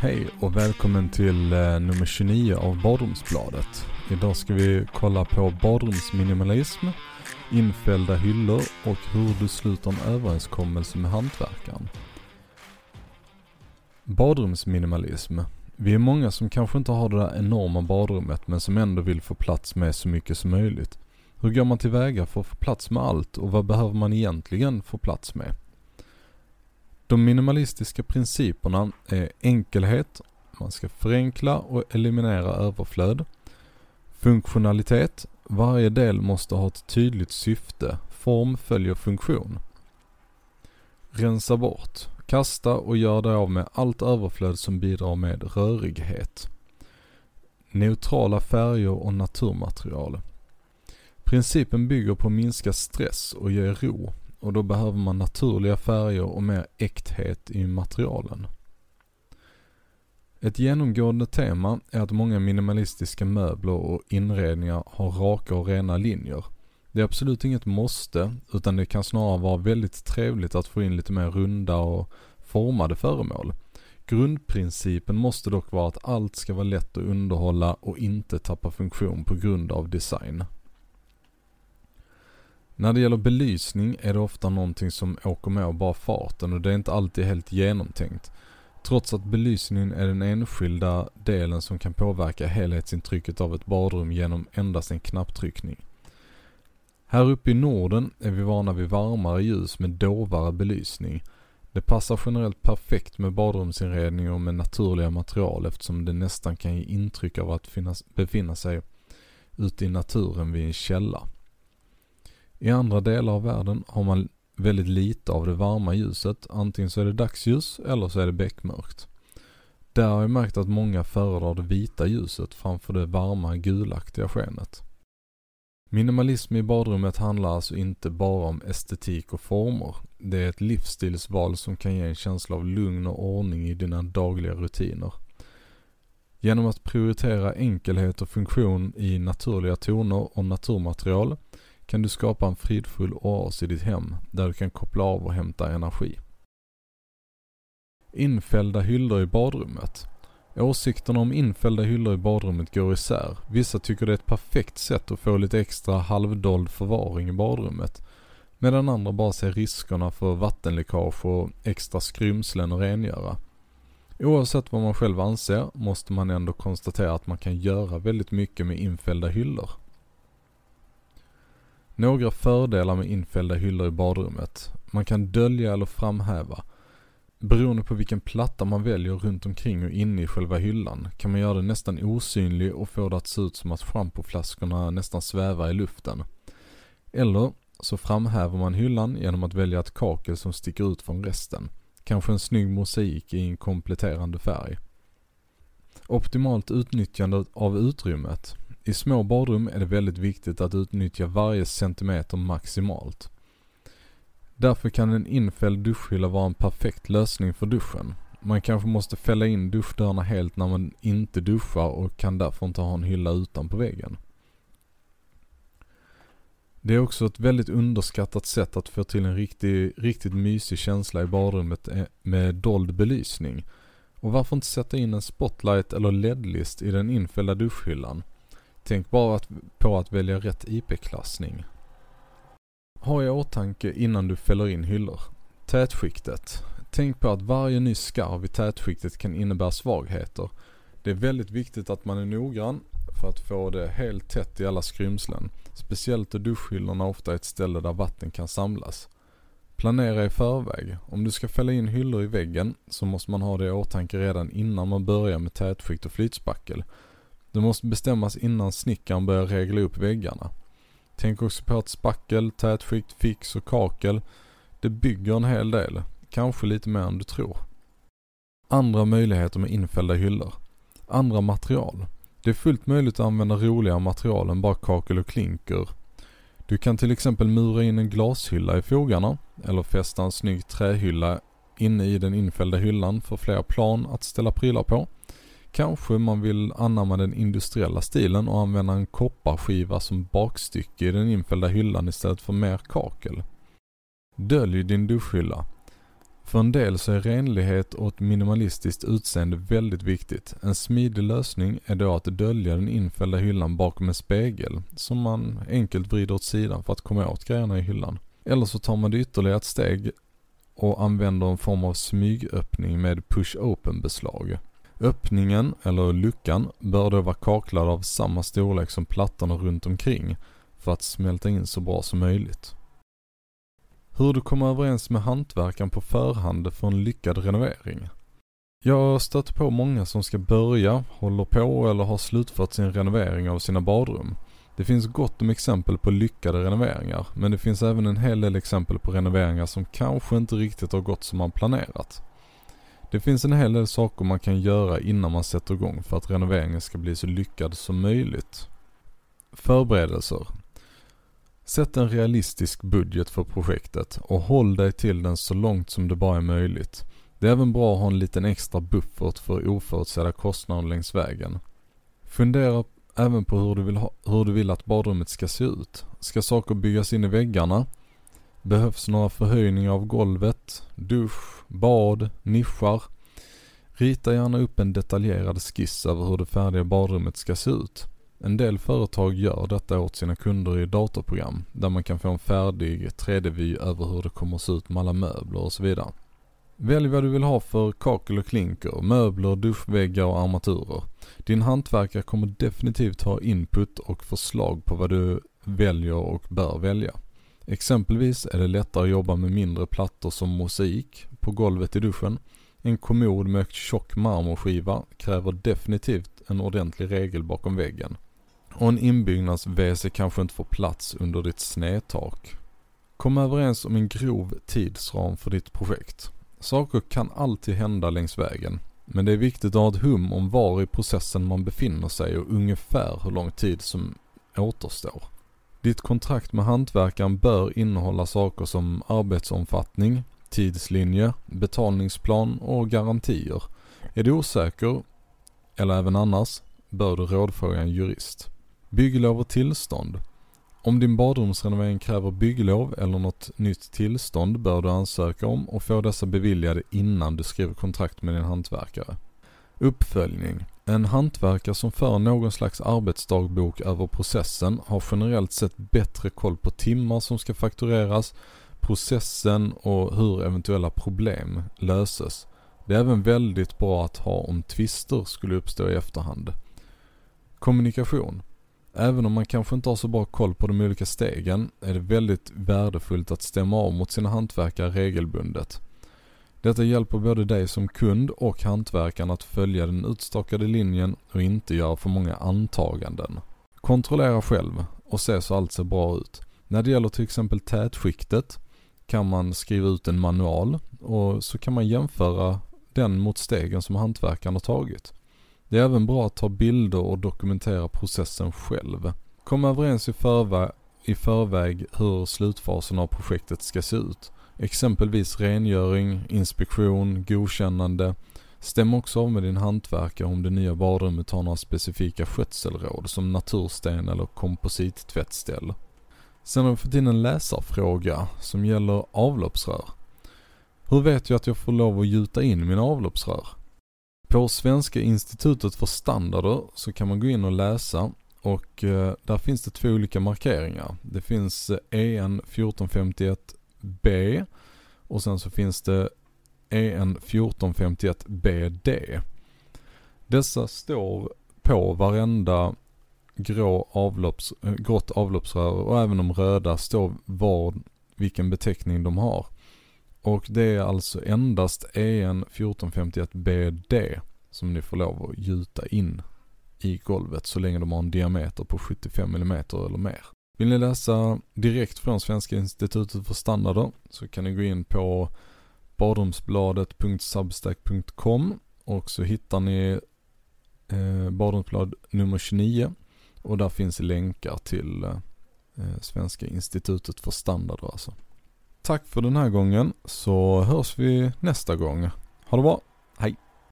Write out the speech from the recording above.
Hej och välkommen till eh, nummer 29 av Badrumsbladet. Idag ska vi kolla på badrumsminimalism, infällda hyllor och hur du sluter en överenskommelse med hantverkaren. Badrumsminimalism. Vi är många som kanske inte har det där enorma badrummet men som ändå vill få plats med så mycket som möjligt. Hur går man tillväga för att få plats med allt och vad behöver man egentligen få plats med? De minimalistiska principerna är enkelhet, man ska förenkla och eliminera överflöd. Funktionalitet, varje del måste ha ett tydligt syfte, form följer funktion. Rensa bort, kasta och gör dig av med allt överflöd som bidrar med rörighet. Neutrala färger och naturmaterial. Principen bygger på att minska stress och ge ro och då behöver man naturliga färger och mer äkthet i materialen. Ett genomgående tema är att många minimalistiska möbler och inredningar har raka och rena linjer. Det är absolut inget måste, utan det kan snarare vara väldigt trevligt att få in lite mer runda och formade föremål. Grundprincipen måste dock vara att allt ska vara lätt att underhålla och inte tappa funktion på grund av design. När det gäller belysning är det ofta någonting som åker med av bara farten och det är inte alltid helt genomtänkt. Trots att belysningen är den enskilda delen som kan påverka helhetsintrycket av ett badrum genom endast en knapptryckning. Här uppe i Norden är vi vana vid varmare ljus med dovare belysning. Det passar generellt perfekt med badrumsinredning och med naturliga material eftersom det nästan kan ge intryck av att finnas, befinna sig ute i naturen vid en källa. I andra delar av världen har man väldigt lite av det varma ljuset. Antingen så är det dagsljus eller så är det beckmörkt. Där har jag märkt att många föredrar det vita ljuset framför det varma gulaktiga skenet. Minimalism i badrummet handlar alltså inte bara om estetik och former. Det är ett livsstilsval som kan ge en känsla av lugn och ordning i dina dagliga rutiner. Genom att prioritera enkelhet och funktion i naturliga toner och naturmaterial kan du skapa en fridfull oas i ditt hem där du kan koppla av och hämta energi. Infällda hyllor i badrummet. Åsikterna om infällda hyllor i badrummet går isär. Vissa tycker det är ett perfekt sätt att få lite extra halvdold förvaring i badrummet. Medan andra bara ser riskerna för vattenläckage och extra skrymslen att rengöra. Oavsett vad man själv anser måste man ändå konstatera att man kan göra väldigt mycket med infällda hyllor. Några fördelar med infällda hyllor i badrummet. Man kan dölja eller framhäva. Beroende på vilken platta man väljer runt omkring och inne i själva hyllan kan man göra den nästan osynlig och få det att se ut som att schampoflaskorna nästan svävar i luften. Eller så framhäver man hyllan genom att välja ett kakel som sticker ut från resten. Kanske en snygg mosaik i en kompletterande färg. Optimalt utnyttjande av utrymmet. I små badrum är det väldigt viktigt att utnyttja varje centimeter maximalt. Därför kan en infälld duschhylla vara en perfekt lösning för duschen. Man kanske måste fälla in duschdörrarna helt när man inte duschar och kan därför inte ha en hylla utanpå väggen. Det är också ett väldigt underskattat sätt att få till en riktig, riktigt mysig känsla i badrummet eh, med dold belysning. Och varför inte sätta in en spotlight eller ledlist i den infällda duschhyllan? Tänk bara att, på att välja rätt IP-klassning. Ha i åtanke innan du fäller in hyllor. Tätskiktet. Tänk på att varje ny skarv i tätskiktet kan innebära svagheter. Det är väldigt viktigt att man är noggrann för att få det helt tätt i alla skrymslen. Speciellt då duschhyllorna ofta är ett ställe där vatten kan samlas. Planera i förväg. Om du ska fälla in hyllor i väggen så måste man ha det i åtanke redan innan man börjar med tätskikt och flytspackel. Det måste bestämmas innan snickaren börjar regla upp väggarna. Tänk också på att spackel, tätskikt, fix och kakel, det bygger en hel del. Kanske lite mer än du tror. Andra möjligheter med infällda hyllor. Andra material. Det är fullt möjligt att använda roligare material än bara kakel och klinker. Du kan till exempel mura in en glashylla i fogarna eller fästa en snygg trähylla inne i den infällda hyllan för fler plan att ställa prylar på. Kanske man vill anamma den industriella stilen och använda en kopparskiva som bakstycke i den infällda hyllan istället för mer kakel. Dölj din duschhylla. För en del så är renlighet och ett minimalistiskt utseende väldigt viktigt. En smidig lösning är då att dölja den infällda hyllan bakom en spegel som man enkelt vrider åt sidan för att komma åt grejerna i hyllan. Eller så tar man det ytterligare ett steg och använder en form av smygöppning med push-open beslag. Öppningen, eller luckan, bör då vara kaklad av samma storlek som plattorna runt omkring för att smälta in så bra som möjligt. Hur du kommer överens med hantverkaren på förhand för en lyckad renovering. Jag stöter på många som ska börja, håller på eller har slutfört sin renovering av sina badrum. Det finns gott om exempel på lyckade renoveringar, men det finns även en hel del exempel på renoveringar som kanske inte riktigt har gått som man planerat. Det finns en hel del saker man kan göra innan man sätter igång för att renoveringen ska bli så lyckad som möjligt. Förberedelser. Sätt en realistisk budget för projektet och håll dig till den så långt som det bara är möjligt. Det är även bra att ha en liten extra buffert för oförutsedda kostnader längs vägen. Fundera även på hur du, vill ha, hur du vill att badrummet ska se ut. Ska saker byggas in i väggarna? Behövs några förhöjningar av golvet, dusch, bad, nischar? Rita gärna upp en detaljerad skiss över hur det färdiga badrummet ska se ut. En del företag gör detta åt sina kunder i datorprogram där man kan få en färdig 3D-vy över hur det kommer att se ut med alla möbler och så vidare. Välj vad du vill ha för kakel och klinker, möbler, duschväggar och armaturer. Din hantverkare kommer definitivt ha input och förslag på vad du väljer och bör välja. Exempelvis är det lättare att jobba med mindre plattor som mosaik på golvet i duschen. En kommod med tjock marmorskiva kräver definitivt en ordentlig regel bakom väggen. Och en inbyggnads-WC kanske inte får plats under ditt snedtak. Kom överens om en grov tidsram för ditt projekt. Saker kan alltid hända längs vägen. Men det är viktigt att ha ett hum om var i processen man befinner sig och ungefär hur lång tid som återstår. Ditt kontrakt med hantverkaren bör innehålla saker som arbetsomfattning, tidslinje, betalningsplan och garantier. Är du osäker, eller även annars, bör du rådfråga en jurist. Bygglov och tillstånd. Om din badrumsrenovering kräver bygglov eller något nytt tillstånd bör du ansöka om och få dessa beviljade innan du skriver kontrakt med din hantverkare. Uppföljning. En hantverkare som för någon slags arbetsdagbok över processen har generellt sett bättre koll på timmar som ska faktureras, processen och hur eventuella problem löses. Det är även väldigt bra att ha om tvister skulle uppstå i efterhand. Kommunikation. Även om man kanske inte har så bra koll på de olika stegen är det väldigt värdefullt att stämma av mot sina hantverkare regelbundet. Detta hjälper både dig som kund och hantverkaren att följa den utstakade linjen och inte göra för många antaganden. Kontrollera själv och se så allt ser bra ut. När det gäller till exempel tätskiktet kan man skriva ut en manual och så kan man jämföra den mot stegen som hantverkaren har tagit. Det är även bra att ta bilder och dokumentera processen själv. Kom överens i förväg, i förväg hur slutfasen av projektet ska se ut. Exempelvis rengöring, inspektion, godkännande. Stäm också av med din hantverkare om det nya badrummet har några specifika skötselråd som natursten eller komposittvättställ. Sen har vi fått in en läsarfråga som gäller avloppsrör. Hur vet jag att jag får lov att gjuta in mina avloppsrör? På Svenska institutet för standarder så kan man gå in och läsa och eh, där finns det två olika markeringar. Det finns eh, EN 1451 B och sen så finns det EN 1451BD. Dessa står på varenda grå avlopps, eh, grått avloppsrör och även de röda står var, vilken beteckning de har. Och det är alltså endast EN 1451BD som ni får lov att gjuta in i golvet så länge de har en diameter på 75 mm eller mer. Vill ni läsa direkt från Svenska institutet för standarder så kan ni gå in på badrumsbladet.substack.com och så hittar ni eh, badrumsblad nummer 29 och där finns länkar till eh, Svenska institutet för standarder alltså. Tack för den här gången så hörs vi nästa gång. Ha det bra!